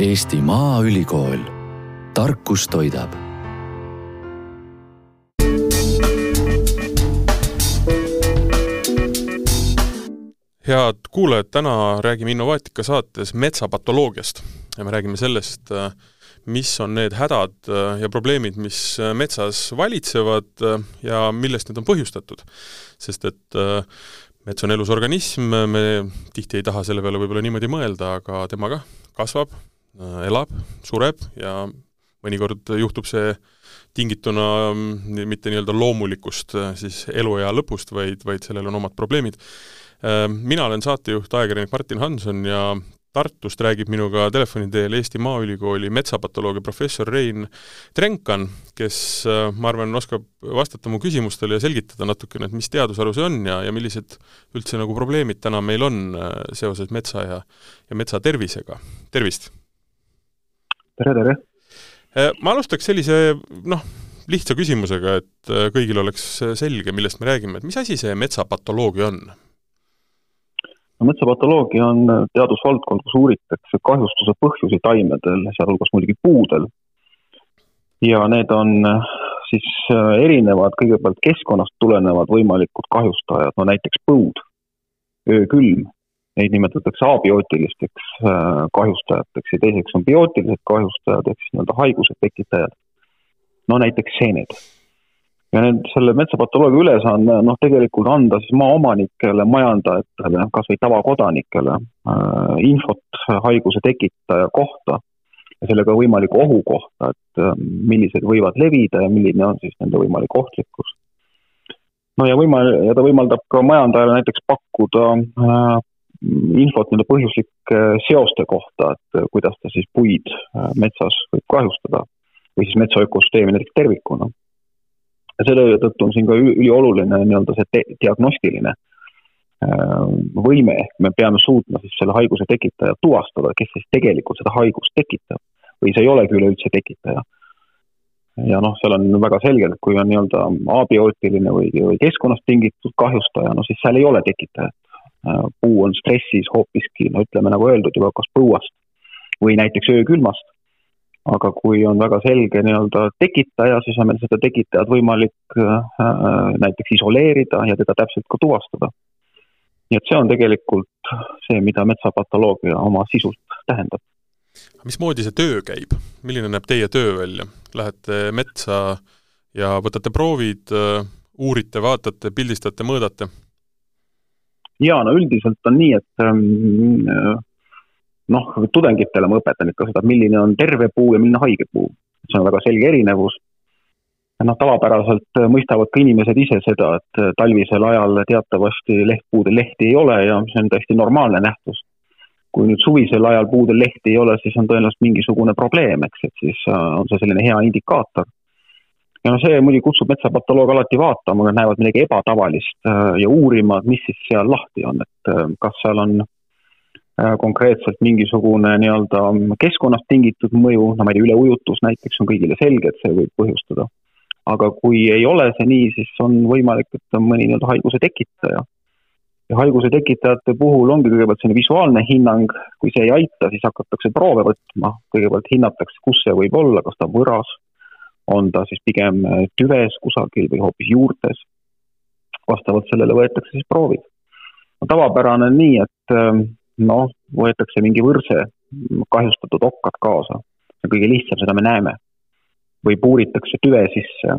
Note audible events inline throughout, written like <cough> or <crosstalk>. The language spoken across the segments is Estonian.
Eesti Maaülikool, tarkus toidab. Head kuulajad, täna räägime Innovaatika saates metsapatoloogiast. Ja me räägime sellest, mis on need hädad ja probleemid, mis metsas valitsevad ja millest need on põhjustatud. sest et mets on elus organism, me tihti ei taha selle peale võib-olla niimoodi mõelda, aga tema kah kasvab, elab, sureb ja mõnikord juhtub see tingituna mitte nii-öelda loomulikust siis eluea lõpust, vaid, vaid sellel on omad probleemid Ehm, mina olen saatejuht, ajakirjanik Martin Hanson ja Tartust räägib minuga telefoni teel Eesti Maaülikooli metsapatoloogia professor Rein Trenkan, kes, äh, ma arvan, oskab vastata mu küsimustele ja selgitada natukene, et mis teadusharu see on ja, ja millised üldse nagu probleemid täna meil on äh, seoses metsa ja, ja metsa tervisega. tervist! Tere, tere! Äh, ma alustaks sellise noh, lihtsa küsimusega, et kõigil oleks selge, millest me räägime, et mis asi see metsapatoloogia on? no metsapatoloogia on teadusvaldkond, kus uuritakse kahjustuse põhjusi taimedel, sealhulgas muidugi puudel. ja need on siis äh, erinevad, kõigepealt keskkonnast tulenevad võimalikud kahjustajad, no näiteks põud, öökülm, neid nimetatakse abiootilisteks äh, kahjustajateks ja teiseks on biootilised kahjustajad ehk siis nii-öelda haiguse tekitajad. no näiteks seened ja nüüd selle metsapatoloogia ülesanne noh, tegelikult anda siis maaomanikele, majandajatele, kas või tavakodanikele äh, infot haiguse tekitaja kohta ja sellega võimaliku ohu kohta, et äh, millised võivad levida ja milline on siis nende võimalik ohtlikkus. no ja võima-, ja ta võimaldab ka majandajale näiteks pakkuda infot nende põhjuslike seoste kohta, et äh, kuidas ta siis puid äh, metsas võib kahjustada või siis metsa ökosüsteemi näiteks tervikuna ja selle tõttu on siin ka ülioluline nii-öelda see diagnostiline äh, võime, ehk me peame suutma siis selle haiguse tekitaja tuvastada, kes siis tegelikult seda haigust tekitab või see ei olegi üleüldse tekitaja. ja noh, seal on väga selge, et kui on nii-öelda abiootiline või, või keskkonnast tingitud kahjustaja, no siis seal ei ole tekitajat. Äh, puu on stressis hoopiski, no ütleme, nagu öeldud juba, kas põuast või näiteks öökülmast aga kui on väga selge nii-öelda tekitaja, siis on meil seda tekitajat võimalik äh, näiteks isoleerida ja teda täpselt ka tuvastada. nii et see on tegelikult see, mida metsapatoloogia oma sisult tähendab. mismoodi see töö käib, milline näeb teie töö välja? Lähete metsa ja võtate proovid, äh, uurite, vaatate, pildistate, mõõdate? Jaa, no üldiselt on nii, et ähm, noh, tudengitele ma õpetan ikka seda, milline on terve puu ja milline haige puu. see on väga selge erinevus. noh, tavapäraselt mõistavad ka inimesed ise seda, et talvisel ajal teatavasti lehtpuudel lehti ei ole ja see on täiesti normaalne nähtus. kui nüüd suvisel ajal puudel lehti ei ole, siis on tõenäoliselt mingisugune probleem, eks, et siis äh, on see selline hea indikaator. Ja no see muidugi kutsub metsapatoloog alati vaatama, nad näevad midagi ebatavalist äh, ja uurima, et mis siis seal lahti on, et äh, kas seal on Äh, konkreetselt mingisugune nii-öelda keskkonnast tingitud mõju, no ma ei tea, üleujutus näiteks on kõigile selge, et see võib põhjustada. aga kui ei ole see nii, siis on võimalik, et on mõni nii-öelda haiguse tekitaja. ja haiguse tekitajate puhul ongi kõigepealt selline visuaalne hinnang, kui see ei aita, siis hakatakse proove võtma, kõigepealt hinnatakse, kus see võib olla, kas ta on võras, on ta siis pigem tüves kusagil või hoopis juurtes. vastavalt sellele võetakse siis proovid. tavapärane on nii, et ähm, noh, võetakse mingi võrse kahjustatud okkad kaasa, see on kõige lihtsam, seda me näeme. või puuritakse tüve sisse,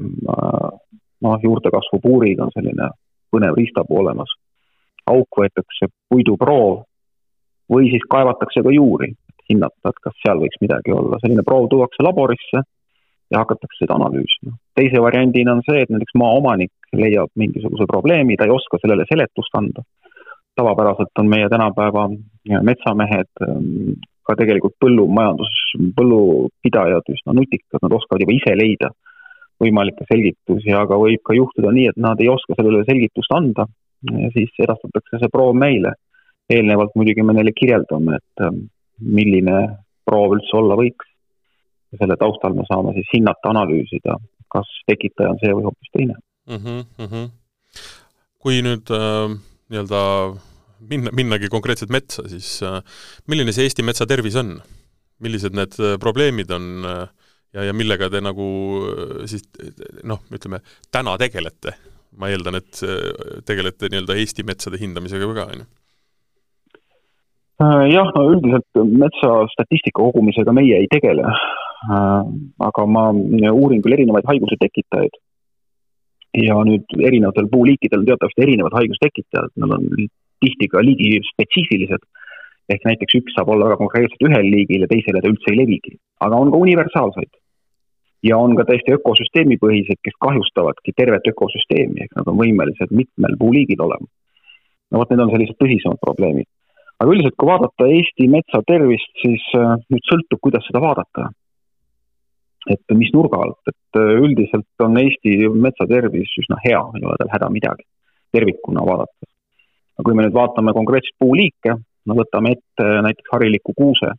noh, juurdekasvupuurid on selline põnev riistapuu olemas. auk võetakse puiduproov või siis kaevatakse ka juuri, et hinnata, et kas seal võiks midagi olla, selline proov tuuakse laborisse ja hakatakse seda analüüsima. teise variandina on see, et näiteks maaomanik leiab mingisuguse probleemi, ta ei oska sellele seletust anda tavapäraselt on meie tänapäeva metsamehed ähm, ka tegelikult põllumajandus, põllupidajad üsna nutikad, nad oskavad juba ise leida võimalikke selgitusi, aga võib ka juhtuda nii, et nad ei oska sellele selgitust anda siis edastatakse see proov meile. eelnevalt muidugi me neile kirjeldame, et ähm, milline proov üldse olla võiks. Ja selle taustal me saame siis hinnata, analüüsida, kas tekitaja on see või hoopis teine mm. -hmm. kui nüüd äh nii-öelda minna, minnagi konkreetselt metsa, siis äh, milline see Eesti metsa tervis on? millised need probleemid on ja, ja millega te nagu siis noh, ütleme, täna tegelete? ma eeldan, et tegelete nii-öelda Eesti metsade hindamisega ka, on ju? jah, no üldiselt metsastatistika kogumisega meie ei tegele. Aga ma uurin küll erinevaid haiguse tekitajaid ja nüüd erinevatel puuliikidel on teatavasti erinevad haigustekitajad, nad on tihti ka liigi spetsiifilised. ehk näiteks üks saab olla väga konkreetselt ühel liigil ja teisele ta üldse ei levigi, aga on ka universaalseid. ja on ka täiesti ökosüsteemipõhised, kes kahjustavadki tervet ökosüsteemi, ehk nad on võimelised mitmel puuliigil olema. no vot, need on sellised tõsisemad probleemid. aga üldiselt, kui vaadata Eesti metsa tervist, siis äh, nüüd sõltub, kuidas seda vaadata et mis nurga alt, et äh, üldiselt on Eesti metsa tervis üsna hea, ei ole tal häda midagi, tervikuna vaadates. aga kui me nüüd vaatame konkreetseid puuliike, no võtame ette näiteks hariliku kuuse,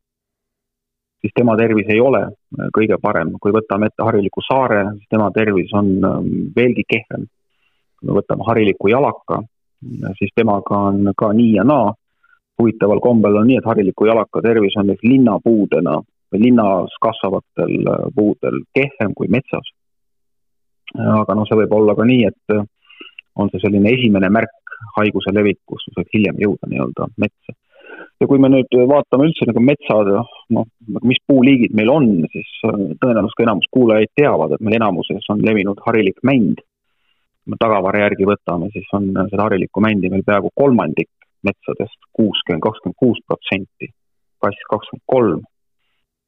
siis tema tervis ei ole äh, kõige parem, kui võtame ette hariliku saare, siis tema tervis on ähm, veelgi kehvem. kui me võtame hariliku jalaka, siis temaga on ka nii ja naa. huvitaval kombel on nii, et hariliku jalaka tervis on näiteks linnapuudena linnas kasvavatel äh, puudel kehvem kui metsas. aga noh, see võib olla ka nii, et äh, on see selline esimene märk haiguse levikust, mis võib hiljem jõuda nii-öelda metsa. ja kui me nüüd vaatame üldse nagu metsad, noh, mis puuliigid meil on, siis äh, tõenäoliselt ka enamus kuulajaid teavad, et meil enamuses on levinud harilik mänd. kui me tagavara järgi võtame, siis on seda harilikku mändi meil peaaegu kolmandik metsadest, kuuskümmend, kakskümmend kuus protsenti, kass kakskümmend kolm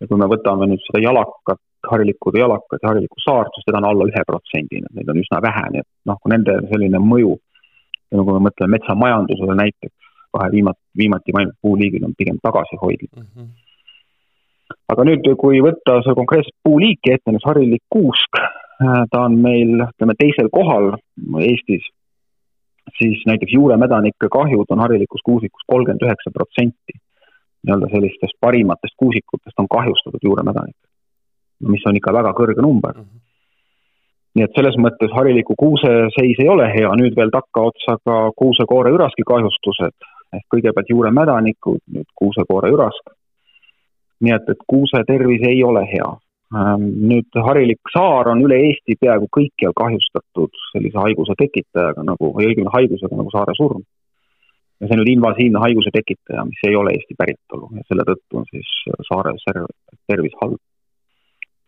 ja kui me võtame nüüd seda jalakat, harilikud jalakad ja harilikku saart, siis teda on alla ühe protsendi, neid on üsna vähe, nii et noh, kui nende selline mõju, kui me mõtleme metsamajandusele näiteks, kahe viimati, viimati mainitud puuliigid on pigem tagasihoidlik mm. -hmm. aga nüüd, kui võtta see konkreetset puuliiki ette, näiteks harilik kuusk, ta on meil, ütleme, teisel kohal Eestis, siis näiteks juuremädanike kahjud on harilikus kuusikus kolmkümmend üheksa protsenti nii-öelda sellistest parimatest kuusikutest on kahjustatud juuremädanik. mis on ikka väga kõrge number mm. -hmm. nii et selles mõttes hariliku kuuse seis ei ole hea, nüüd veel takkaotsa ka kuusekoore üraski kahjustused ehk kõigepealt juuremädanikud, nüüd kuusekoore ürask. nii et, et kuuse tervis ei ole hea. Ähm, nüüd harilik saar on üle Eesti peaaegu kõikjal kahjustatud sellise haiguse tekitajaga nagu, või õigemini haigusega nagu saare surm ja see on nüüd invasiivne haiguse tekitaja, mis ei ole Eesti päritolu ja selle tõttu on siis saare tervis halb.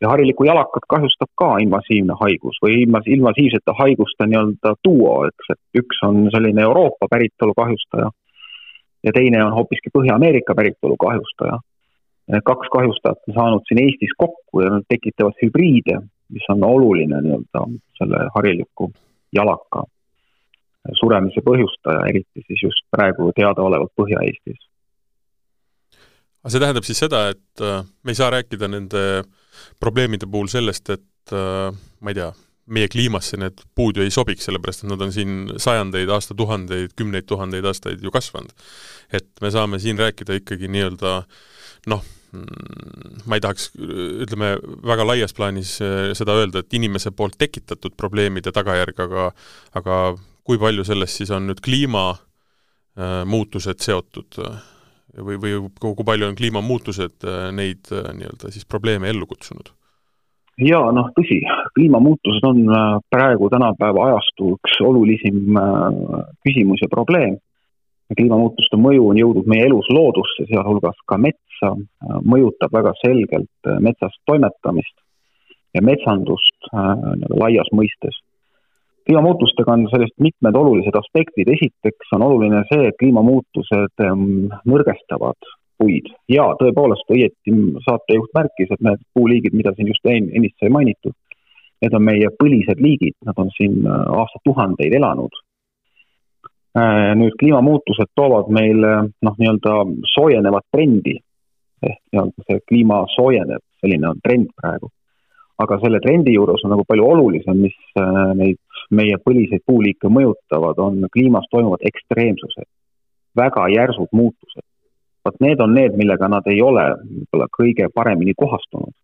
ja harilikku jalakat kahjustab ka invasiivne haigus või invasiivsete haiguste nii-öelda duo, eks, et üks on selline Euroopa päritolu kahjustaja ja teine on hoopiski Põhja-Ameerika päritolu kahjustaja. kaks kahjustajat on saanud siin Eestis kokku ja nad tekitavad hübriide, mis on oluline nii-öelda selle hariliku jalaka suremise põhjustaja, eriti siis just praegu teadaolevalt Põhja-Eestis. aga see tähendab siis seda, et äh, me ei saa rääkida nende probleemide puhul sellest, et äh, ma ei tea, meie kliimasse need puud ju ei sobiks, sellepärast et nad on siin sajandeid, aastatuhandeid, kümneid tuhandeid aastaid ju kasvanud. et me saame siin rääkida ikkagi nii-öelda noh, mm, ma ei tahaks, ütleme, väga laias plaanis äh, seda öelda, et inimese poolt tekitatud probleemide tagajärg, aga aga kui palju sellest siis on nüüd kliimamuutused äh, seotud äh, või, või kui palju on kliimamuutused äh, neid nii-öelda siis probleeme ellu kutsunud? jaa, noh tõsi, kliimamuutused on praegu tänapäeva ajastu üks olulisim küsimus ja probleem. kliimamuutuste mõju on jõudnud meie elus loodusse, sealhulgas ka metsa, mõjutab väga selgelt metsas toimetamist ja metsandust nii-öelda laias mõistes kliimamuutustega on sellest mitmed olulised aspektid, esiteks on oluline see, et kliimamuutused ähm, nõrgestavad puid. Ja tõepoolest õieti saatejuht märkis, et need puuliigid, mida siin just ennist sai mainitud, need on meie põlised liigid, nad on siin äh, aastatuhandeid elanud. Äh, nüüd kliimamuutused toovad meile noh, nii-öelda soojenevat trendi. Ehk nii-öelda see kliima soojeneb, selline on trend praegu aga selle trendi juures on nagu palju olulisem, mis äh, neid meie põliseid puuliike mõjutavad, on kliimas toimuvad ekstreemsused, väga järsud muutused. vot need on need, millega nad ei ole võib-olla kõige paremini kohastunud.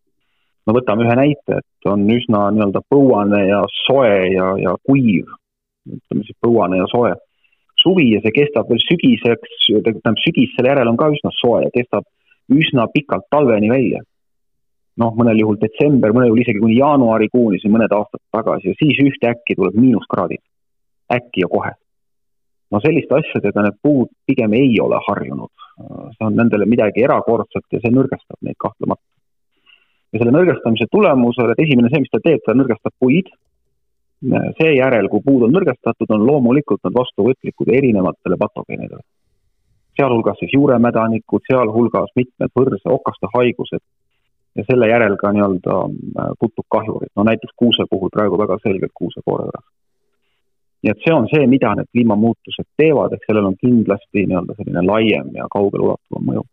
no võtame ühe näite, et on üsna nii-öelda põuane ja soe ja, ja kuiv, ütleme siis põuane ja soe suvi ja see kestab veel sügiseks, tähendab sügis selle järel on ka üsna soe, kestab üsna pikalt talveni välja. Noh, mõnel juhul detsember, mõnel juhul isegi kuni jaanuarikuuni siin mõned aastad tagasi ja siis ühtäkki tuleb miinuskraadid. äkki ja kohe. no selliste asjadega need puud pigem ei ole harjunud. see on nendele midagi erakordset ja see nõrgestab neid kahtlemata. ja selle nõrgestamise tulemusel, et esimene see, mis ta teeb, ta nõrgestab puid seejärel, kui puud on nõrgestatud, on loomulikult nad vastuvõtlikud erinevatele patogeenidele sealhulgas siis juuremädanikud, sealhulgas mitmed võrse, okaste haigused ja selle järel ka nii-öelda äh, putukahjurid, no näiteks kuuse puhul praegu väga selgelt kuusekoorevõrras. nii et see on see, mida need kliimamuutused teevad, ehk sellel on kindlasti nii-öelda selline laiem ja kaugeleulatuvam mõju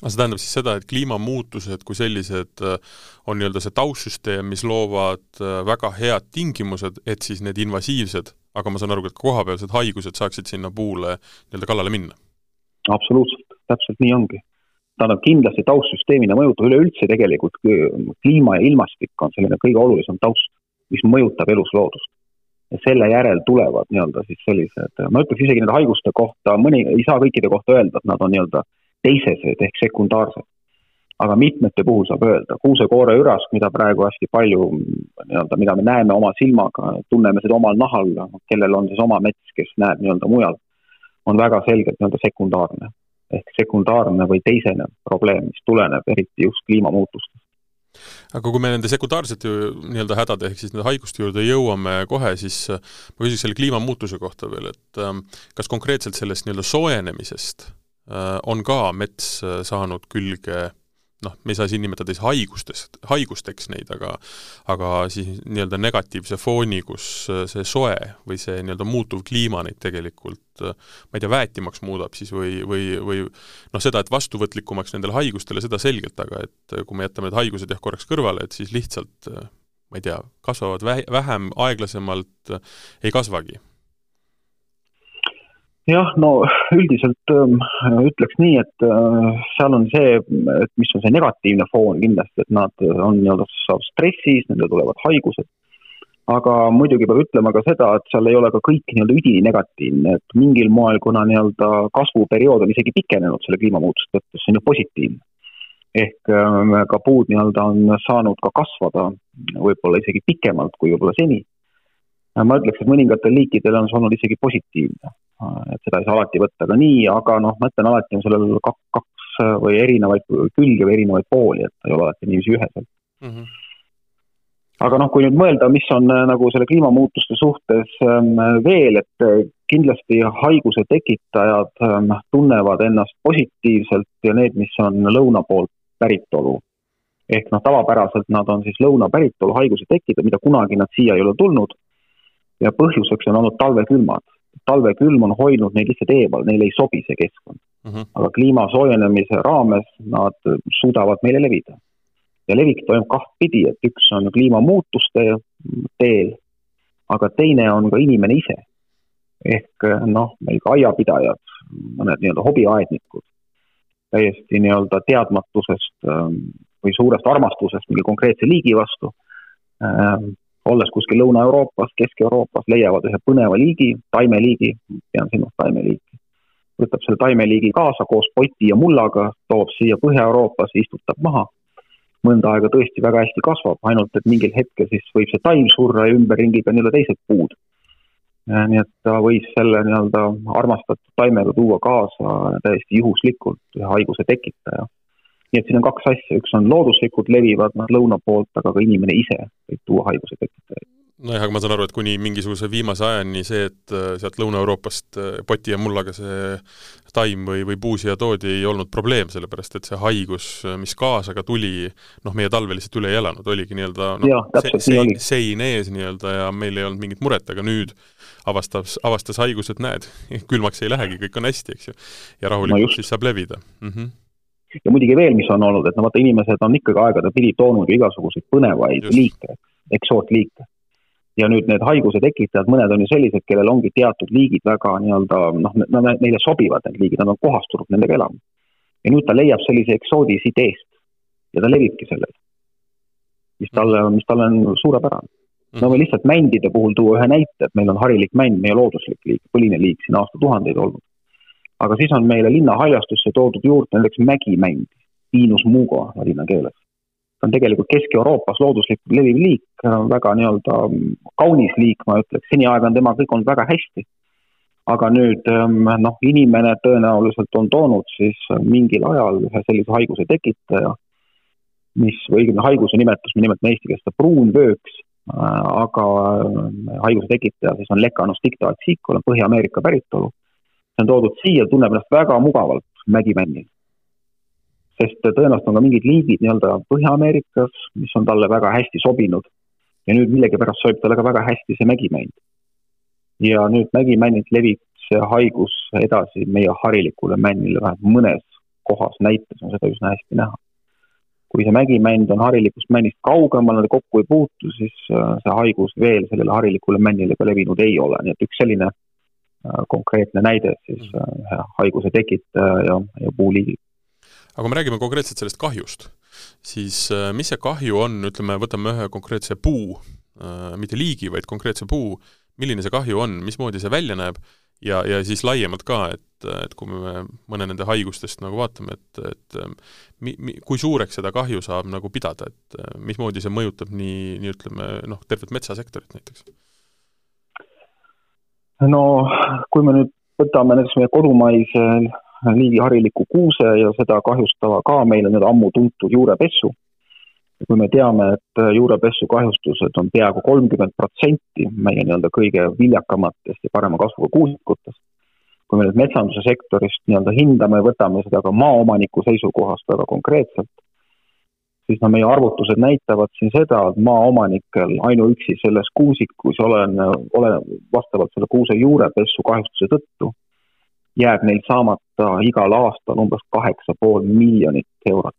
aga see tähendab siis seda, et kliimamuutused kui sellised äh, on nii-öelda see taustsüsteem, mis loovad äh, väga head tingimused, et siis need invasiivsed, aga ma saan aru, et ka kohapealsed haigused saaksid sinna puule nii-öelda kallale minna absoluutselt, täpselt nii ongi. Ta on kindlasti taustsüsteemina mõjutav, üleüldse tegelikult kliima ja ilmastik on selline kõige olulisem taust, mis mõjutab elusloodust. ja selle järel tulevad nii-öelda siis sellised, ma ütleks isegi nende haiguste kohta, mõni, ei saa kõikide kohta öelda, et nad on nii-öelda teisesed ehk sekundaarsed. aga mitmete puhul saab öelda, kuusekoore ürask, mida praegu hästi palju nii-öelda, mida me näeme oma silmaga, tunneme seda omal nahal, kellel on siis oma mets, kes näeb nii-öelda mujal on väga selgelt nii-öelda sekundaarne. Ehk sekundaarne või teisene probleem, mis tuleneb eriti just kliimamuutustest. Aga kui me nende sekundaarsete nii-öelda hädade ehk siis nende haiguste juurde jõuame kohe, siis ma küsiks selle kliimamuutuse kohta veel, et ähm, kas konkreetselt sellest nii-öelda soojenemisest äh, on ka mets äh, saanud külge noh, me ei saa siin nimetada siis haigustest, haigusteks neid, aga aga siis nii-öelda negatiivse fooni, kus äh, see soe või see nii-öelda muutuv kliima neid tegelikult äh, ma ei tea, väetimaks muudab siis või, või, või noh, seda, et vastuvõtlikumaks nendele haigustele, seda selgelt, aga et äh, kui me jätame need haigused jah korraks kõrvale, et siis lihtsalt ma ei tea, kasvavad vä-, vähem, aeglasemalt, ei kasvagi jah, no üldiselt äh, ütleks nii, et äh, seal on see, et mis on see negatiivne foon kindlasti, et nad on nii-öelda stressis, nendel tulevad haigused. aga muidugi peab ütlema ka seda, et seal ei ole ka kõik nii-öelda üdini negatiivne, et mingil moel, kuna nii-öelda kasvuperiood on isegi pikenenud selle kliimamuutuste tõttu, see on ju positiivne. ehk äh, ka puud nii-öelda on saanud ka kasvada võib-olla isegi pikemalt kui võib-olla seni ma ütleks, et mõningatel liikidel on see olnud isegi positiivne et seda ei saa alati võtta ka nii, aga noh, ma ütlen alati on sellel kaks, kaks või erinevaid külgi või erinevaid pooli, et ei ole alati niiviisi üheselt mm. -hmm. aga noh, kui nüüd mõelda, mis on äh, nagu selle kliimamuutuste suhtes ähm, veel, et äh, kindlasti haiguse tekitajad ähm, tunnevad ennast positiivselt ja need, mis on lõuna poolt päritolu. ehk noh, tavapäraselt nad on siis lõuna päritolu haiguse tekitajad, mida kunagi nad siia ei ole tulnud ja põhjuseks on olnud talvekülmad talvekülm on hoidnud neid lihtsalt eemal, neile ei sobi see keskkond mm. -hmm. aga kliima soojenemise raames nad suudavad meile levida. ja levik toimub kahtpidi, et üks on kliimamuutuste teel, aga teine on ka inimene ise. ehk noh, meil ka aiapidajad, mõned nii-öelda hobiaednikud, täiesti nii-öelda teadmatusest ähm, või suurest armastusest mingi konkreetse liigi vastu ähm, olles kuskil Lõuna-Euroopas, Kesk-Euroopas, leiavad ühe põneva liigi, taimeliigi, pean silmas taimeliiki, võtab selle taimeliigi kaasa koos poti ja mullaga, toob siia Põhja-Euroopasse, istutab maha, mõnda aega tõesti väga hästi kasvab, ainult et mingil hetkel siis võib see taim surra ja ümberringi ka nii-öelda teised puud. nii et ta võis selle nii-öelda armastatud taimega tuua kaasa täiesti juhuslikult ühe haiguse tekitaja nii et siin on kaks asja, üks on looduslikult levivad nad lõuna poolt, aga ka inimene ise võib tuua haiguse tekitajaid. Nojah, aga ma saan aru, et kuni mingisuguse viimase ajani see, et äh, sealt Lõuna-Euroopast äh, poti ja mullaga see taim või, või puu siia toodi, ei olnud probleem, sellepärast et see haigus, mis kaasaga tuli, noh, meie talve lihtsalt üle ei elanud, oligi nii-öelda noh, sein, sein ees nii-öelda ja meil ei olnud mingit muret, aga nüüd avastas, avastas haigus, et näed, <laughs> külmaks ei lähegi, kõik on hästi, eks ju. ja rahulikult no siis saab levida. Mm. -hmm ja muidugi veel, mis on olnud, et no vaata, inimesed on ikkagi aegadepidi toonud ju igasuguseid põnevaid Just. liike, eksootliike. ja nüüd need haiguse tekitajad, mõned on ju sellised, kellel ongi teatud liigid väga nii-öelda noh, neile sobivad need liigid, nad on kohastunud nendega elama. ja nüüd ta leiab sellise eksoodi siit eest ja ta levibki sellega. mis talle, mis talle on suurepärane. no me lihtsalt mändide puhul tuua ühe näite, et meil on harilik mänd, meie looduslik liik, põline liik siin aastatuhandeid olnud aga siis on meile linna haljastusse toodud juurde näiteks mägimänd. Pinus mugo ladina keeles. ta on tegelikult Kesk-Euroopas looduslikult leviv liik, väga nii-öelda kaunis liik, ma ütleks, seniaega on tema kõik olnud väga hästi. aga nüüd ähm, noh, inimene tõenäoliselt on toonud siis mingil ajal ühe sellise haiguse tekitaja, mis, või õigemini haiguse nimetus, me nimetame eesti keeles seda pruunvööks, äh, aga äh, haiguse tekitaja siis on Lecanus dictoatsicula, Põhja-Ameerika päritolu. See on toodud siia, tunneb ennast väga mugavalt mägimännil sest tõenäoliselt on ka mingid liigid nii-öelda Põhja-Ameerikas, mis on talle väga hästi sobinud. ja nüüd millegipärast sobib talle ka väga hästi see mägimänd. ja nüüd mägimännilt levib see haigus edasi meie harilikule männile, vähemalt mõnes kohas näites on seda üsna hästi näha. kui see mägimänd on harilikust männist kaugemal, nad kokku ei puutu, siis äh, see haigus veel sellele harilikule männile ka levinud ei ole, nii et üks selline konkreetne näide siis mm. äh, haiguse tekitaja ja, ja puuliigid aga kui me räägime konkreetselt sellest kahjust, siis äh, mis see kahju on, ütleme, võtame ühe konkreetse puu, äh, mitte liigi, vaid konkreetse puu, milline see kahju on, mismoodi see välja näeb? Ja, ja siis laiemalt ka, et, et kui me mõne nende haigustest nagu vaatame, et, et mi-, mi-, kui suureks seda kahju saab nagu pidada, et mismoodi see mõjutab nii, nii ütleme noh, tervet metsasektorit näiteks? No kui me nüüd võtame näiteks meie kodumaise liigi hariliku kuuse ja seda kahjustava ka meile nüüd ammu tuntud juurepessu. kui me teame, et juurepessu kahjustused on peaaegu kolmkümmend protsenti meie nii-öelda kõige viljakamatest ja parema kasvuga kuusikutest, kui me nüüd metsanduse sektorist nii-öelda hindame, võtame seda ka maaomaniku seisukohast väga konkreetselt, siis no meie arvutused näitavad siin seda, et maaomanikel ainuüksi selles kuusikus olen, olen vastavalt selle kuuse juurepessu kahjustuse tõttu jääb neil saamata igal aastal umbes kaheksa pool miljonit eurot.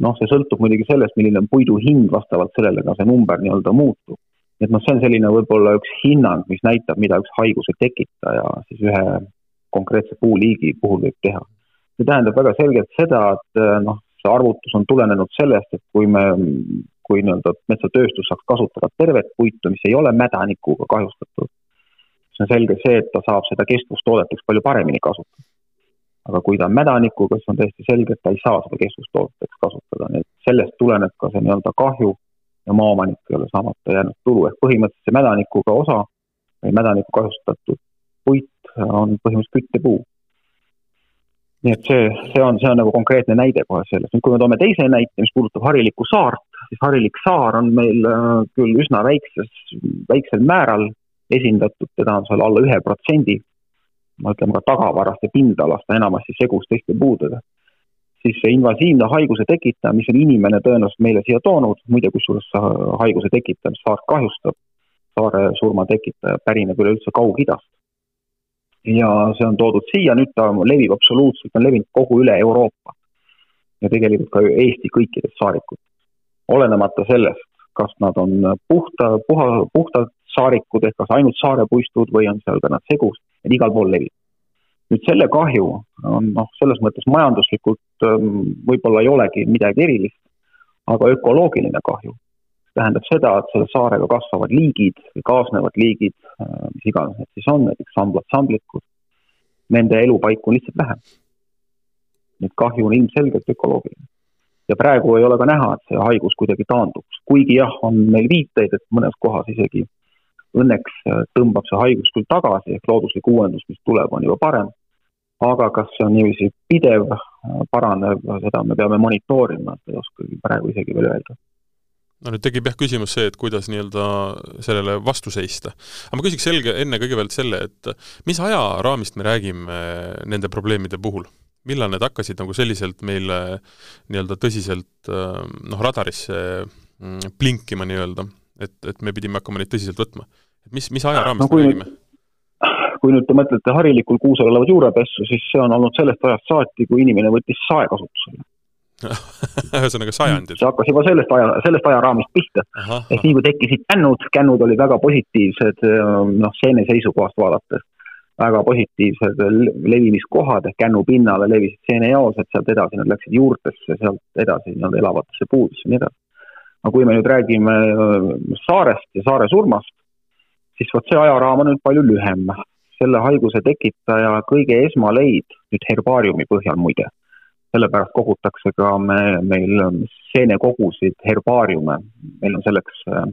noh, see sõltub muidugi sellest, milline on puidu hind, vastavalt sellele ka see number nii-öelda muutub. et noh, see on selline võib-olla üks hinnang, mis näitab, mida üks haiguse tekitaja siis ühe konkreetse puuliigi puhul võib teha. see tähendab väga selgelt seda, et noh, see arvutus on tulenenud sellest, et kui me, kui nii-öelda metsatööstus saaks kasutada tervet puitu, mis ei ole mädanikuga kahjustatud, siis on selge see, et ta saab seda kestvustoodeteks palju paremini kasutada. aga kui ta on mädanikuga, siis on täiesti selge, et ta ei saa seda kestvustoodeteks kasutada, nii et sellest tuleneb ka see nii-öelda kahju ja maaomanikele saamata jäänud tulu, ehk põhimõtteliselt see mädanikuga osa või mädaniku kahjustatud puit on põhimõtteliselt küttepuu. Nii et see, see on, see on nagu konkreetne näide kohe sellest, nüüd kui me toome teise näite, mis puudutab harilikku saart, siis harilik saar on meil äh, küll üsna väikses, väiksel määral esindatud, teda on seal alla ühe protsendi, ma ütlen ka tagavarast ja pindalast, ta enamasti segus teiste puudega. siis see invasiivne haiguse tekitaja, mis on inimene tõenäoliselt meile siia toonud, muide kusjuures haiguse tekitaja, mis saart kahjustab, saare surma tekitaja pärineb üleüldse Kaug-Idast. Ja see on toodud siia, nüüd ta levib absoluutselt, on levinud kogu üle Euroopa. ja tegelikult ka Eesti kõikides saarikutes. olenemata sellest, kas nad on puhta, puha, puhtalt saarikud ehk kas ainult saarepuistud või on seal ka nad segus, et igal pool levib. nüüd selle kahju on noh, selles mõttes majanduslikult ähm, võib-olla ei olegi midagi erilist, aga ökoloogiline kahju tähendab seda, et selle saarega kasvavad liigid või kaasnevad liigid, äh, mis iganes need siis on, näiteks samblad, samblikud, nende elupaiku on lihtsalt vähem. nii et kahju on ilmselgelt ökoloogiline. ja praegu ei ole ka näha, et see haigus kuidagi taanduks, kuigi jah, on meil viiteid, et mõnes kohas isegi Õnneks äh, tõmbab see haigus küll tagasi, ehk looduslik uuendus, mis tuleb, on juba parem. aga kas see on niiviisi pidev, äh, paranev, seda me peame monitoorima, ei oskagi praegu isegi veel öelda no nüüd tekib jah küsimus see, et kuidas nii-öelda sellele vastu seista. aga ma küsiks selge, enne kõigepealt selle, et mis ajaraamist me räägime nende probleemide puhul? millal need hakkasid nagu selliselt meile nii-öelda tõsiselt noh, radarisse mm, blinkima nii-öelda, et, et me pidime hakkama neid tõsiselt võtma. et mis, mis ajaraamist no, me räägime? kui nüüd te mõtlete harilikul kuusel olevat juurepessu, siis see on olnud sellest ajast saati, kui inimene võttis sae kasutusele <laughs> ühesõnaga sajandid. see hakkas juba sellest aja, sellest ajaraamist pihta. ehk nii kui tekkisid kännud, kännud olid väga positiivsed, noh, seene seisukohast vaadates, väga positiivsed levimiskohad ehk kännu pinnale levisid seenejaosed, sealt edasi nad läksid juurtesse, sealt edasi nii-öelda elavatesse puudesse ja nii edasi aga kui me nüüd räägime äh, saarest ja saare surmast, siis vot see ajaraam on nüüd palju lühem. selle haiguse tekitaja kõige esmaleid, nüüd herbaariumi põhjal muide, sellepärast kogutakse ka me, meil seenekogusid, herbaariume, meil on selleks äh,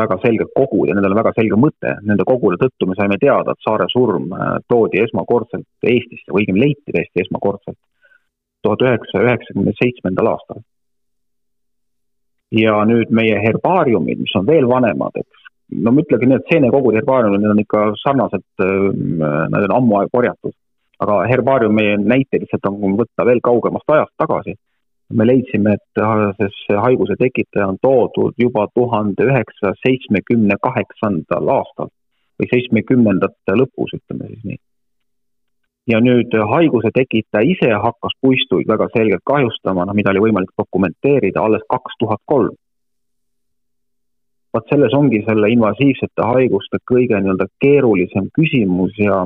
väga selged kogud ja nendel on väga selge mõte. Nende kogude tõttu me saime teada, et Saare surm äh, toodi esmakordselt Eestisse või õigemini leiti täiesti esmakordselt tuhat üheksasaja üheksakümne seitsmendal aastal. ja nüüd meie herbaariumid, mis on veel vanemad, eks, no ma ütlegi nii, et seenekogud, herbaariumid, need on ikka sarnaselt, äh, nad on ammu korjatud. Aga herbaariumi näite lihtsalt on võtta veel kaugemast ajast tagasi me leidsime, et see haiguse tekitaja on toodud juba tuhande üheksasaja seitsmekümne kaheksandal aastal või seitsmekümnendate lõpus, ütleme siis nii. ja nüüd haiguse tekitaja ise hakkas puistuid väga selgelt kahjustama, noh, mida oli võimalik dokumenteerida alles kaks tuhat kolm. Vot selles ongi selle invasiivsete haiguste kõige nii-öelda keerulisem küsimus ja,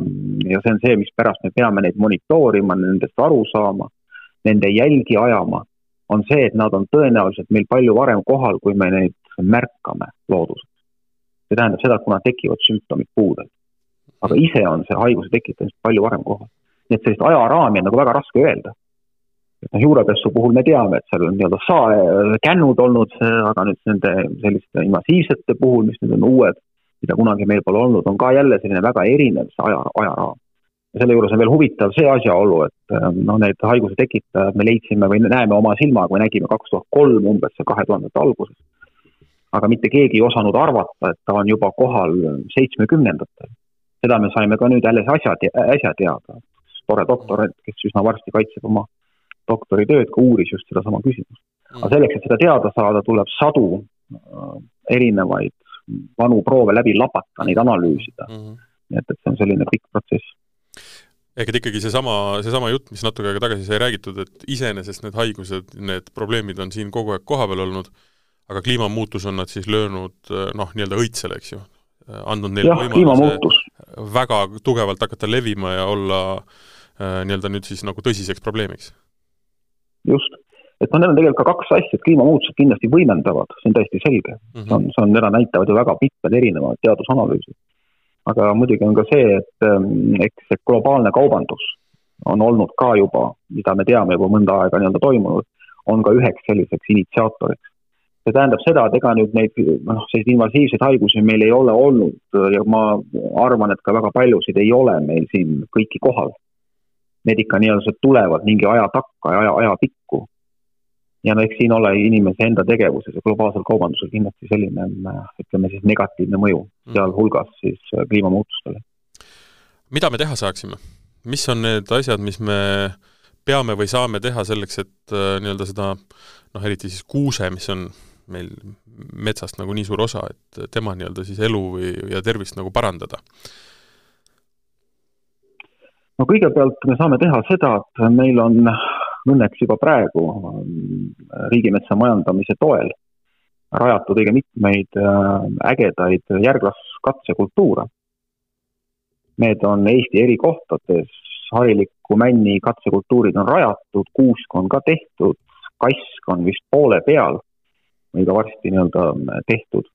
ja see on see, mispärast me peame neid monitoorima, nendest aru saama, nende jälgi ajama on see, et nad on tõenäoliselt meil palju varem kohal, kui me neid märkame looduses. see tähendab seda, et kuna tekivad sümptomid puudel. aga ise on see haiguse tekitamist palju varem kohal. nii et sellist ajaraami on nagu väga raske öelda. Et noh, juurapessu puhul me teame, et seal on nii-öelda sae, kännud olnud, aga nüüd nende selliste invasiivsete puhul, mis nüüd on uued, mida kunagi meil pole olnud, on ka jälle selline väga erinev see aja, ajaraam ja selle juures on veel huvitav see asjaolu, et ähm, noh, need haiguse tekitajad me leidsime või näeme oma silmaga või nägime kaks tuhat kolm umbes kahe tuhandete alguses. aga mitte keegi ei osanud arvata, et ta on juba kohal seitsmekümnendatel. seda me saime ka nüüd alles asja, äsja teada. tore doktorant, kes üsna varsti kaitseb oma doktoritööd, ka uuris just sedasama küsimust. aga mm. selleks, et seda teada saada, tuleb sadu äh, erinevaid vanu proove läbi lapata, neid analüüsida mm. -hmm. nii et, et see on selline pikk protsess ehk et ikkagi seesama, seesama jutt, mis natuke aega tagasi sai räägitud, et iseenesest need haigused, need probleemid on siin kogu aeg kohapeal olnud, aga kliimamuutus on nad siis löönud noh, nii-öelda õitsele, eks ju, andnud neile võimaluse väga tugevalt hakata levima ja olla äh, nii-öelda nüüd siis nagu tõsiseks probleemiks. Just, et noh, need on tegelikult ka kaks asja, et kliimamuutused kindlasti võimendavad, see on täiesti selge mm. -hmm. see on, see on, seda näitavad ju väga mitmed erinevad teadusanalüüsid aga muidugi on ka see, et ähm, eks see globaalne kaubandus on olnud ka juba, mida me teame juba mõnda aega nii-öelda toimunud, on ka üheks selliseks initsiaatoriks. see tähendab seda, et ega nüüd neid noh, selliseid invasiivseid haigusi meil ei ole olnud ja ma arvan, et ka väga paljusid ei ole meil siin kõiki kohal. Need ikka nii-öelda tulevad mingi aja takka ja aja, ajapikku ja no eks siin ole inimese enda tegevuses ja globaalsel kaubandusel kindlasti selline ütleme siis negatiivne mõju, mm. sealhulgas siis äh, kliimamuutustele. mida me teha saaksime? mis on need asjad, mis me peame või saame teha selleks, et äh, nii-öelda seda noh, eriti siis kuuse, mis on meil metsast nagu nii suur osa, et tema nii-öelda siis elu või, ja tervist nagu parandada? No kõigepealt me saame teha seda, et meil on õnneks juba praegu riigimetsa majandamise toel rajatud õige mitmeid äh, ägedaid järglaskatsekultuure. Need on Eesti eri kohtades, harilikku männi katsekultuurid on rajatud, kuusk on ka tehtud, kask on vist poole peal või ka varsti nii-öelda tehtud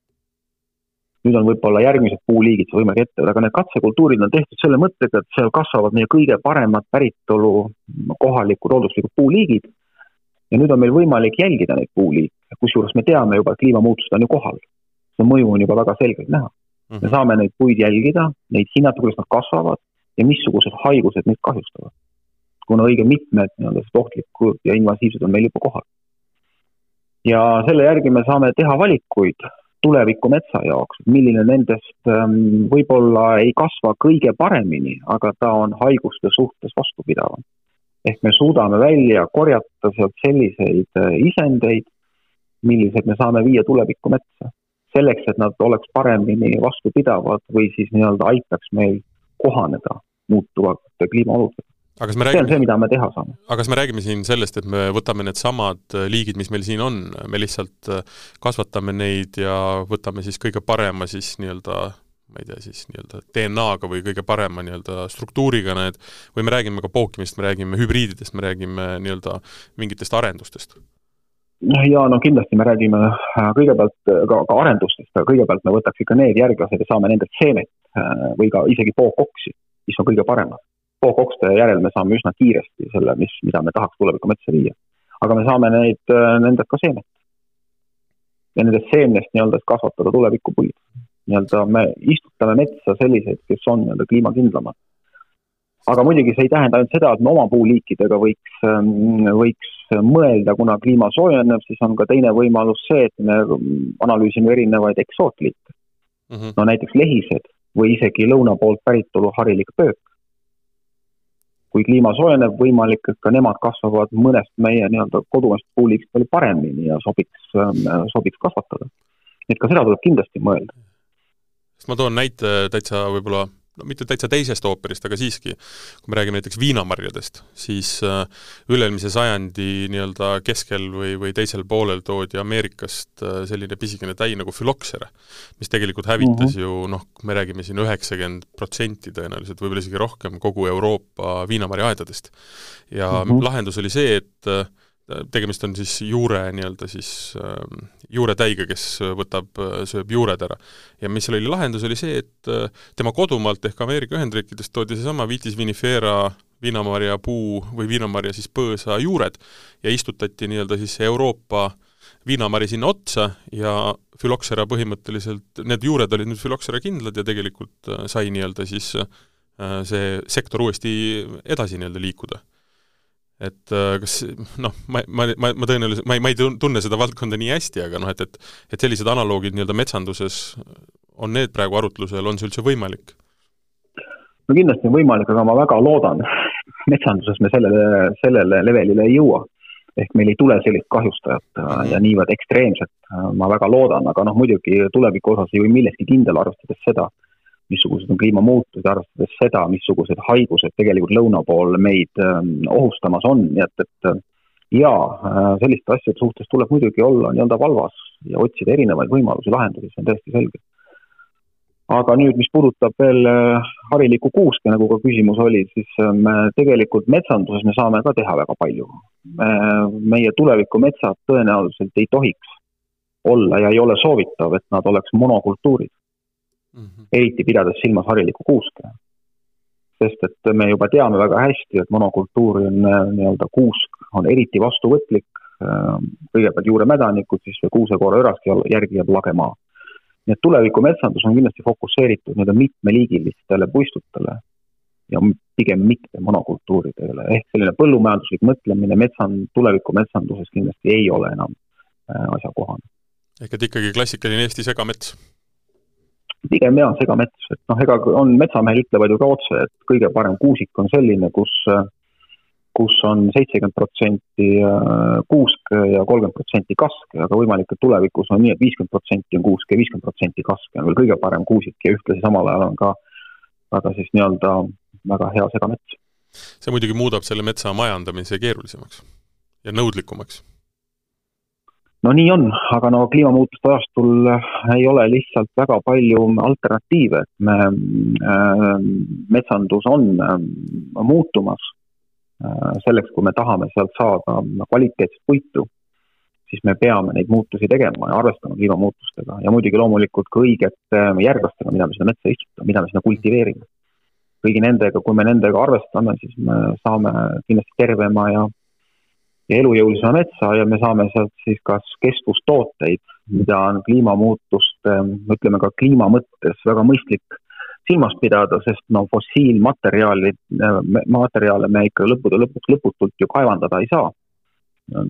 nüüd on võib-olla järgmised puuliigid võimalik ette aga need katsekultuurid on tehtud selle mõttega, et seal kasvavad meie kõige paremad päritolu kohalikud looduslikud puuliigid. ja nüüd on meil võimalik jälgida neid puuliike, kusjuures me teame juba, et kliimamuutused on ju kohal. see mõju on juba väga selgelt näha. me mhm. saame neid puid jälgida, neid hinnata, kuidas nad kasvavad ja missugused haigused neid kahjustavad. kuna õige mitmed nii-öelda ohtlikud ja invasiivsed on meil juba kohal. ja selle järgi me saame teha valikuid tuleviku metsa jaoks, milline nendest ähm, võib-olla ei kasva kõige paremini, aga ta on haiguste suhtes vastupidavam. ehk me suudame välja korjata sealt selliseid äh, isendeid, millised me saame viia tuleviku metsa. selleks, et nad oleks paremini vastupidavad või siis nii-öelda aitaks meil kohaneda muutuvate kliimaoludega aga kas me räägime, see on see, mida me teha saame. aga kas me räägime siin sellest, et me võtame needsamad äh, liigid, mis meil siin on, me lihtsalt äh, kasvatame neid ja võtame siis kõige parema siis nii-öelda ma ei tea, siis nii-öelda DNA-ga või kõige parema nii-öelda struktuuriga need, või me räägime ka pookimist, me räägime hübriididest, me räägime nii-öelda mingitest arendustest? noh, jaa, no kindlasti me räägime äh, kõigepealt ka, ka arendustest, aga kõigepealt me võtaks ikka need järglased ja saame nendelt seemet või ka isegi pookoksi, mis on kõige paremad pookokste järel me saame üsna kiiresti selle, mis, mida me tahaks tuleviku metsa viia. aga me saame neid, nendest ka seemet. ja nendest seemnest nii-öelda kasvatada tulevikupuid. nii-öelda me istutame metsa selliseid, kes on nii-öelda kliimakindlamad. aga muidugi see ei tähenda ainult seda, et me oma puuliikidega võiks, võiks mõelda, kuna kliima soojeneb, siis on ka teine võimalus see, et me analüüsime erinevaid eksootliike mm. -hmm. no näiteks lehised või isegi lõuna poolt päritolu harilik pöök kui kliima soojeneb, võimalik, et ka nemad kasvavad mõnest meie nii-öelda kodumest puulist palju paremini ja sobiks, ähm, sobiks kasvatada. nii et ka seda tuleb kindlasti mõelda. ma toon näite täitsa võib-olla no mitte täitsa teisest ooperist, aga siiski, kui me räägime näiteks viinamarjadest, siis äh, üle-eelmise sajandi nii-öelda keskel või, või teisel poolel toodi Ameerikast äh, selline pisikene täi nagu füloksera, mis tegelikult hävitas mm -hmm. ju noh, me räägime siin üheksakümmend protsenti tõenäoliselt, võib-olla isegi rohkem, kogu Euroopa viinamarjaaedadest. ja mm -hmm. lahendus oli see, et äh, tegemist on siis juure nii-öelda siis äh, juuretäiga, kes võtab, sööb juured ära. ja mis seal oli lahendus, oli see, et äh, tema kodumaalt ehk Ameerika Ühendriikidest toodi seesama Vitis vinifera viinamarja puu või viinamarja siis põõsa juured ja istutati nii-öelda siis Euroopa viinamari sinna otsa ja füloksera põhimõtteliselt, need juured olid nüüd füloksera kindlad ja tegelikult äh, sai nii-öelda siis äh, see sektor uuesti edasi nii-öelda liikuda et äh, kas noh, ma, ma, ma, ma tõenäoliselt, ma ei, ma ei tunne seda valdkonda nii hästi, aga noh, et, et et sellised analoogid nii-öelda metsanduses, on need praegu arutlusel, on see üldse võimalik? no kindlasti on võimalik, aga ma väga loodan, metsanduses me sellele, sellele levelile ei jõua. ehk meil ei tule sellist kahjustajat mm -hmm. ja niivõrd ekstreemset, ma väga loodan, aga noh, muidugi tuleviku osas ei või milleski kindel, arvestades seda, missugused on kliimamuutused, arvestades seda, missugused haigused tegelikult lõuna pool meid ähm, ohustamas on, nii et, et äh, jaa, äh, selliste asjade suhtes tuleb muidugi olla nii-öelda valvas ja otsida erinevaid võimalusi, lahendusi, see on täiesti selge. aga nüüd, mis puudutab veel äh, harilikku kuuske, nagu ka küsimus oli, siis me tegelikult metsanduses me saame ka teha väga palju. meie tulevikumetsad tõenäoliselt ei tohiks olla ja ei ole soovitav, et nad oleks monokultuurid mm, -hmm. eriti pidades silmas harilikku kuuske. sest et me juba teame väga hästi, et monokultuuri on äh, nii-öelda kuusk on eriti vastuvõtlik, äh, kõigepealt juuremädanikud, siis kuusekoora üraski järgi jääb lage maa. nii et tulevikumetsandus on kindlasti fokusseeritud nii-öelda mitmeliigilistele puistutele ja pigem mitte monokultuuridele, ehk selline põllumajanduslik mõtlemine metsan, tulevikumetsanduses kindlasti ei ole enam äh, asjakohane. ehk et ikkagi klassikaline Eesti segamets pigem jaa, segamets, et noh, ega on, metsamehed ütlevad ju ka otse, et kõige parem kuusik on selline, kus, kus on seitsekümmend protsenti äh, kuusk ja kolmkümmend protsenti kask, aga võimalik, et tulevikus on nii et, et viiskümmend protsenti on kuusk ja viiskümmend protsenti kask on veel kõige parem kuusik ja ühtlasi samal ajal on ka väga siis nii-öelda väga hea segamets. see muidugi muudab selle metsa majandamise keerulisemaks ja nõudlikumaks no nii on, aga no kliimamuutuste ajastul ei ole lihtsalt väga palju alternatiive, et me äh,, metsandus on äh, muutumas äh,. selleks, kui me tahame sealt saada kvaliteetset puitu, siis me peame neid muutusi tegema ja arvestama kliimamuutustega ja muidugi loomulikult ka õigete äh, järglastega, mida me sinna metsa istutame, mida me sinna kultiveerime. kõigi nendega, kui me nendega arvestame, siis me saame kindlasti tervema ja ja elujõulisema metsa ja me saame sealt siis kas kestvustooteid, mida on kliimamuutuste, ütleme ka kliima mõttes väga mõistlik silmas pidada, sest no fossiilmaterjali, materjale me ikka lõppude lõpuks lõputult ju kaevandada ei saa.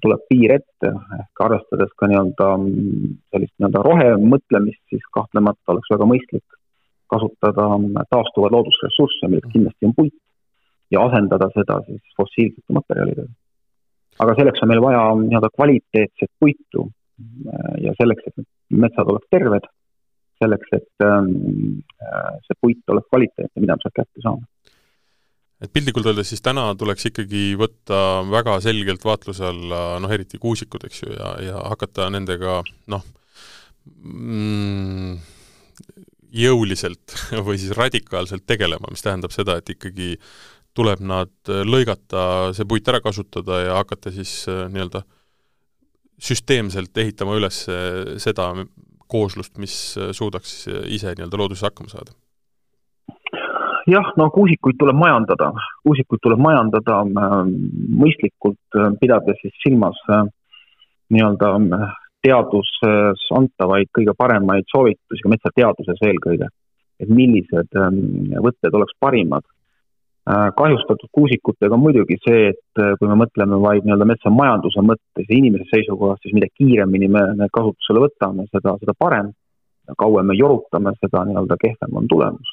tuleb piir ette, ehk arvestades ka nii-öelda sellist nii-öelda rohemõtlemist, siis kahtlemata oleks väga mõistlik kasutada taastuvaid loodusressursse, milleks kindlasti on puit, ja asendada seda siis fossiilsete materjalidega aga selleks on meil vaja nii-öelda kvaliteetset puitu ja selleks, et metsad oleks terved, selleks, et ähm, see puit oleks kvaliteetne, mida me sealt kätte saame. et piltlikult öeldes siis täna tuleks ikkagi võtta väga selgelt vaatluse alla noh, eriti kuusikud, eks ju, ja, ja hakata nendega noh mm,, jõuliselt <laughs> või siis radikaalselt tegelema, mis tähendab seda, et ikkagi tuleb nad äh, lõigata, see puit ära kasutada ja hakata siis äh, nii-öelda süsteemselt ehitama üles äh, seda kooslust, mis suudaks ise nii-öelda looduses hakkama saada? jah, no kuusikuid tuleb majandada, kuusikuid tuleb majandada mõistlikult, pidades siis silmas nii-öelda teaduses antavaid kõige paremaid soovitusi, ka metsateaduses eelkõige. et millised võtted oleks parimad kahjustatud kuusikutega muidugi see, et äh, kui me mõtleme vaid nii-öelda metsamajanduse mõttes ja inimese seisukohast, siis mida kiiremini me need kasutusele võtame, seda, seda parem. kauem me jorutame, seda nii-öelda kehvem on tulemus.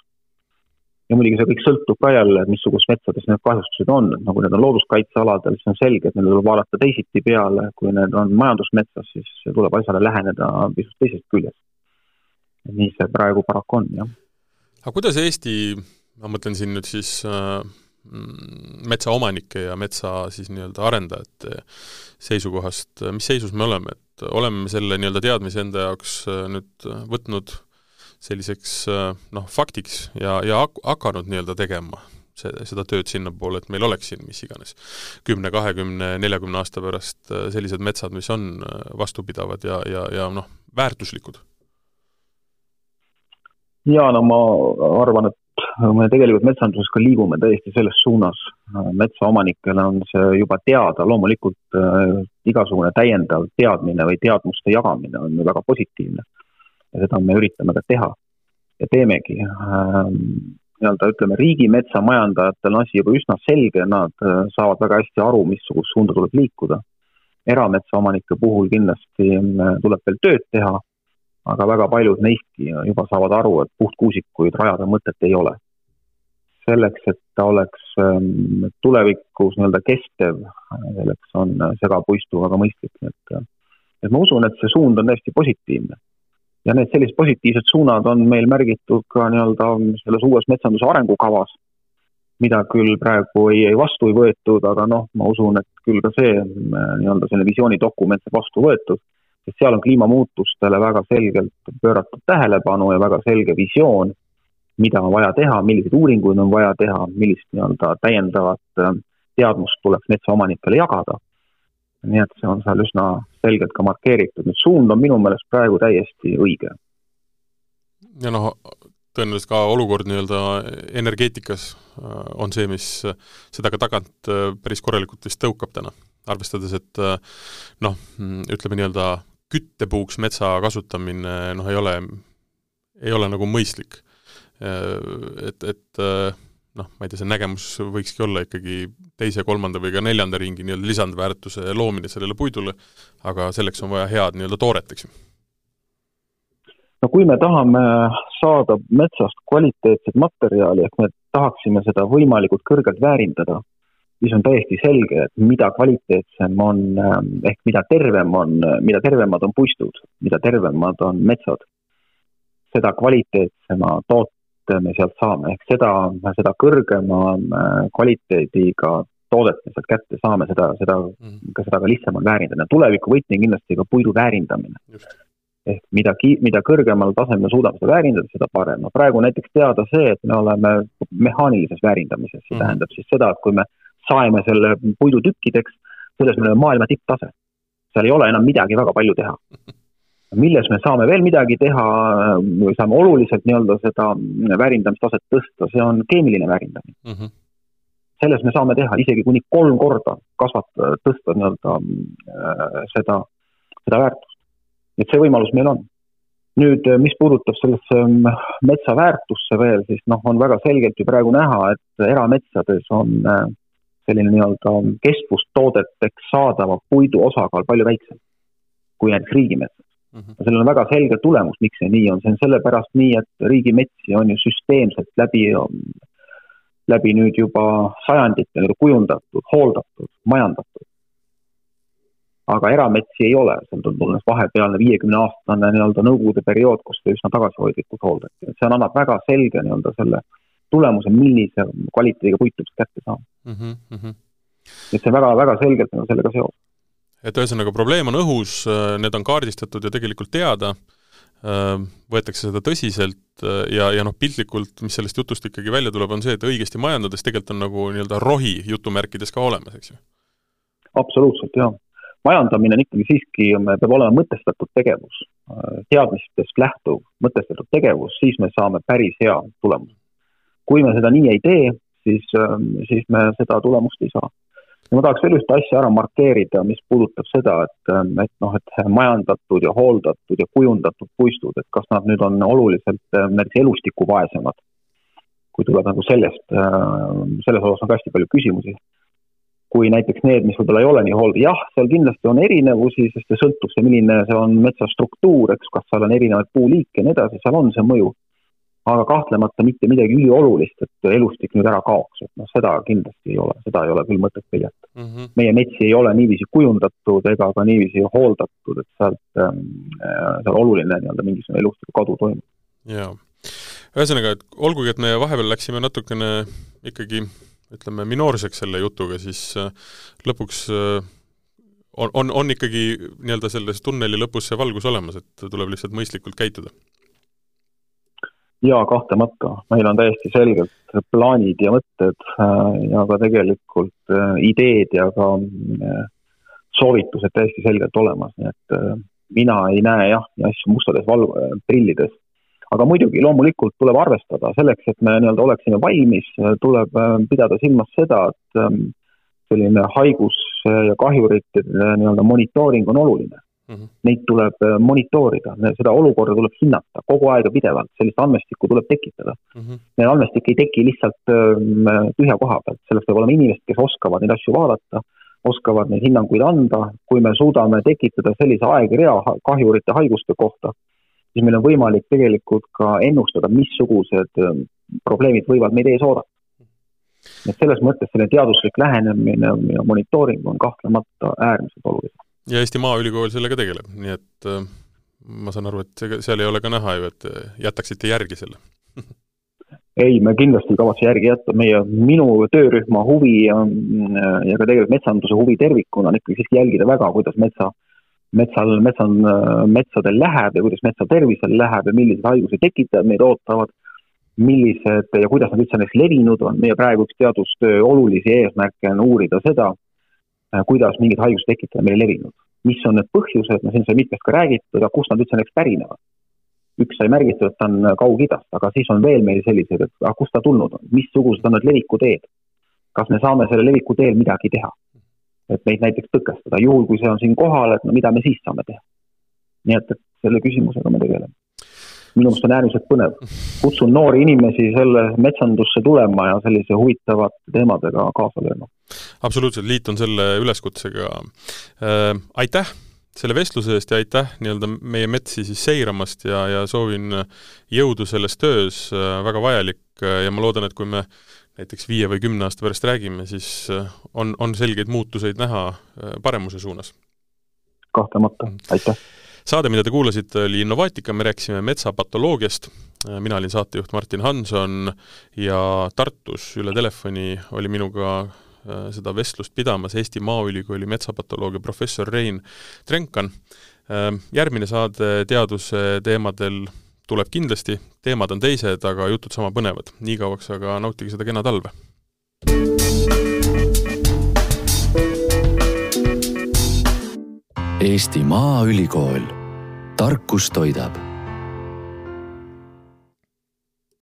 ja muidugi see kõik sõltub ka jälle, missugustes metsades need kahjustused on, et nagu need on looduskaitsealadel, siis on selge, et neile tuleb vaadata teisiti peale, kui need on majandusmetsas, siis tuleb asjale läheneda pisut teisest küljest. nii see praegu paraku on, jah. aga kuidas Eesti ma mõtlen siin nüüd siis äh, metsaomanike ja metsa siis nii-öelda arendajate seisukohast, mis seisus me oleme, et oleme selle nii-öelda teadmise enda jaoks äh, nüüd võtnud selliseks äh, noh, faktiks ja, ja hakanud nii-öelda tegema see, seda tööd sinnapoole, et meil oleks siin mis iganes kümne, kahekümne, neljakümne aasta pärast äh, sellised metsad, mis on vastupidavad ja, ja, ja noh, väärtuslikud? jaa, no ma arvan, et me tegelikult metsanduses ka liigume täiesti selles suunas. metsaomanikele on see juba teada, loomulikult äh, igasugune täiendav teadmine või teadmuste jagamine on ju väga positiivne. ja seda me üritame ka teha ja teemegi äh,. nii-öelda ütleme, riigimetsamajandajatele on asi juba üsna selge, nad äh, saavad väga hästi aru, missugust suunda tuleb liikuda. erametsaomanike puhul kindlasti äh, tuleb veel tööd teha aga väga paljud neistki juba saavad aru, et puhtkuusikuid rajada mõtet ei ole. selleks, et ta oleks ähm, tulevikus nii-öelda kestev, selleks on segapuistu väga mõistlik, et et ma usun, et see suund on täiesti positiivne. ja need sellised positiivsed suunad on meil märgitud ka nii-öelda selles uues metsanduse arengukavas, mida küll praegu ei, ei vastu ei võetud, aga noh, ma usun, et küll ka see nii-öelda selline visioonidokument saab vastu võetud sest seal on kliimamuutustele väga selgelt pööratud tähelepanu ja väga selge visioon, mida on vaja teha, milliseid uuringuid on vaja teha, millist nii-öelda täiendavat äh, teadmust tuleks metsaomanikele jagada. nii et see on seal üsna selgelt ka markeeritud, nüüd suund on minu meelest praegu täiesti õige. ja noh, tõenäoliselt ka olukord nii-öelda energeetikas äh, on see, mis seda ka tagant äh, päris korralikult vist tõukab täna, arvestades, et noh, ütleme nii-öelda küttepuuks metsa kasutamine noh, ei ole, ei ole nagu mõistlik. Et, et noh, ma ei tea, see nägemus võikski olla ikkagi teise, kolmanda või ka neljanda ringi nii-öelda lisandväärtuse loomine sellele puidule, aga selleks on vaja head nii-öelda tooret, eks ju no kui me tahame saada metsast kvaliteetset materjali, ehk me tahaksime seda võimalikult kõrgelt väärindada, siis on täiesti selge, et mida kvaliteetsem on ähm, ehk mida tervem on, mida tervemad on puistud, mida tervemad on metsad, seda kvaliteetsema toote me sealt saame, ehk seda, seda kõrgema äh, kvaliteediga toodet me sealt kätte saame, seda, seda mm., ka seda ka lihtsam on väärindada. tuleviku võti on kindlasti ka puidu väärindamine. ehk mida, mida kõrgemal tasemel suudame seda väärindada, seda parem. no praegu näiteks teada see, et me oleme mehaanilises väärindamises, see mm. tähendab siis seda, et kui me saeme selle puidu tükkideks, selles me oleme maailma tipptase. seal ei ole enam midagi väga palju teha. milles me saame veel midagi teha saame oluliselt nii-öelda seda väärindamistaset tõsta, see on keemiline väärindamine mm. -hmm. selles me saame teha isegi kuni kolm korda kasvatada, tõsta nii-öelda äh, seda, seda väärtust. et see võimalus meil on nüüd, mis puudutab sellesse ähm, metsa väärtusse veel, siis noh, on väga selgelt ju praegu näha, et erametsades on äh, selline nii-öelda kestvustoodeteks saadava puidu osakaal palju väiksem kui näiteks riigimetsas mm. -hmm. sellel on väga selge tulemus, miks see nii on, see on sellepärast nii, et riigimetsi on ju süsteemselt läbi, läbi nüüd juba sajandite nii-öelda kujundatud, hooldatud, majandatud. aga erametsi ei ole, seal on tulnud vahepealne viiekümne aastane nii-öelda nõukogude periood, kus seda üsna tagasihoidlikult hooldati, et see annab väga selge nii-öelda selle tulemuse, millise kvaliteediga puitu kätte saama mm. -hmm. et see väga, väga selgelt on sellega seos. et ühesõnaga, probleem on õhus, need on kaardistatud ja tegelikult teada, võetakse seda tõsiselt ja, ja noh, piltlikult, mis sellest jutust ikkagi välja tuleb, on see, et õigesti majandades tegelikult on nagu nii-öelda rohi jutumärkides ka olemas, eks ju? absoluutselt, jaa. majandamine on ikkagi siiski, peab olema mõtestatud tegevus, teadmistest lähtuv mõtestatud tegevus, siis me saame päris hea tulemuse kui me seda nii ei tee, siis, siis me seda tulemust ei saa. ja ma tahaks veel ühte asja ära markeerida, mis puudutab seda, et, et noh, et majandatud ja hooldatud ja kujundatud puistud, et kas nad nüüd on oluliselt näiteks elustikku vaesemad. kui tuleb nagu sellest, selles osas on ka hästi palju küsimusi kui näiteks need, mis võib-olla ei ole nii hooldatud, jah, seal kindlasti on erinevusi, sest see sõltub see, milline see on metsa struktuur, eks, kas seal on erinevaid puuliike ja nii edasi, seal on see mõju. Aga kahtlemata mitte midagi üliolulist, et elustik nüüd ära kaoks, et noh, seda kindlasti ei ole, seda ei ole küll mõtet peljata mm. -hmm. meie metsi ei ole niiviisi kujundatud ega ka niiviisi hooldatud, et sealt ähm,, seal oluline nii-öelda mingisugune elustiku kadu toimub. jaa, ühesõnaga, et olgugi, et me vahepeal läksime natukene ikkagi ütleme, minoorseks selle jutuga, siis äh, lõpuks äh, on, on, on ikkagi nii-öelda selles tunneli lõpus see valgus olemas, et tuleb lihtsalt mõistlikult käituda? Jaa, kahtlemata, meil on täiesti selgelt plaanid ja mõtted äh, ja ka tegelikult ideed ja ka soovitused täiesti selgelt olemas, nii et mina ei näe jah, asju mustades val-, prillides aga muidugi, loomulikult tuleb arvestada, selleks, et me nii-öelda oleksime valmis, tuleb äh, pidada silmas seda, et ähm, selline haigus ja kahjurite äh, nii-öelda monitooring on oluline mm. -hmm. Neid tuleb äh, monitoorida, seda olukorda tuleb hinnata kogu aeg ja pidevalt, sellist andmestikku tuleb tekitada mm. -hmm. Need andmestik ei teki lihtsalt ähm, tühja koha pealt, selleks peab olema inimesed, kes oskavad neid asju vaadata, oskavad neid hinnanguid anda, kui me suudame tekitada sellise aegrea kahjurite haiguste kohta siis meil on võimalik tegelikult ka ennustada, missugused ähm, probleemid võivad meid ees oodata. et selles mõttes selline teaduslik lähenemine ja monitooring on kahtlemata äärmiselt oluline. Ja Eesti Maaülikool sellega tegeleb, nii et äh, ma saan aru, et seal ei ole ka näha ju, et jätaksite järgi selle. Ei, me kindlasti ei kavatse järgi jätta, meie, minu töörühma huvi ja, ja ka tegelikult metsanduse huvi tervikuna on ikkagi siiski jälgida väga, kuidas metsa metsal, metsal, metsadel läheb ja kuidas metsa tervisel läheb ja millised haiguse tekitajad meid ootavad, millised ja kuidas nad üldse näiteks levinud on, meie praegu üks teadustöö olulisi eesmärke on uurida seda, kuidas mingid haiguse tekitajad meil levinud. mis on need põhjused, no siin sai mitmest ka räägitud, aga kust nad üldse näiteks pärinevad. üks sai märgitud, et ta on Kaug-Idast, aga siis on veel meil selliseid, et aga kust ta tulnud on, missugused on need levikuteed. kas me saame selle leviku teel midagi teha? et neid näiteks tõkestada, juhul kui see on siin kohal, et no mida me siis saame teha. nii et, et selle küsimusega me tegeleme. minu meelest on äärmiselt põnev. kutsun noori inimesi selle metsandusse tulema ja sellise huvitavate teemadega kaasa lööma. Absoluutselt, liitun selle üleskutsega äh,. aitäh selle vestluse eest ja aitäh nii-öelda meie metsi siis seiramast ja, ja soovin jõudu selles töös, äh, väga vajalik ja ma loodan, et kui me näiteks viie või kümne aasta pärast räägime, siis äh, on, on selgeid muutuseid näha äh, paremuse suunas. kahtlemata, aitäh! saade, mida te kuulasite, oli Innovaatika, me rääkisime metsapatoloogiast, äh, mina olin saatejuht Martin Hanson ja Tartus üle telefoni oli minuga seda vestlust pidamas Eesti Maaülikooli metsapatoloogia professor Rein Trenkan. Järgmine saade teaduse teemadel tuleb kindlasti, teemad on teised, aga jutud sama põnevad. nii kauaks aga nautige seda kena talve! Eesti Maaülikool, tarkus toidab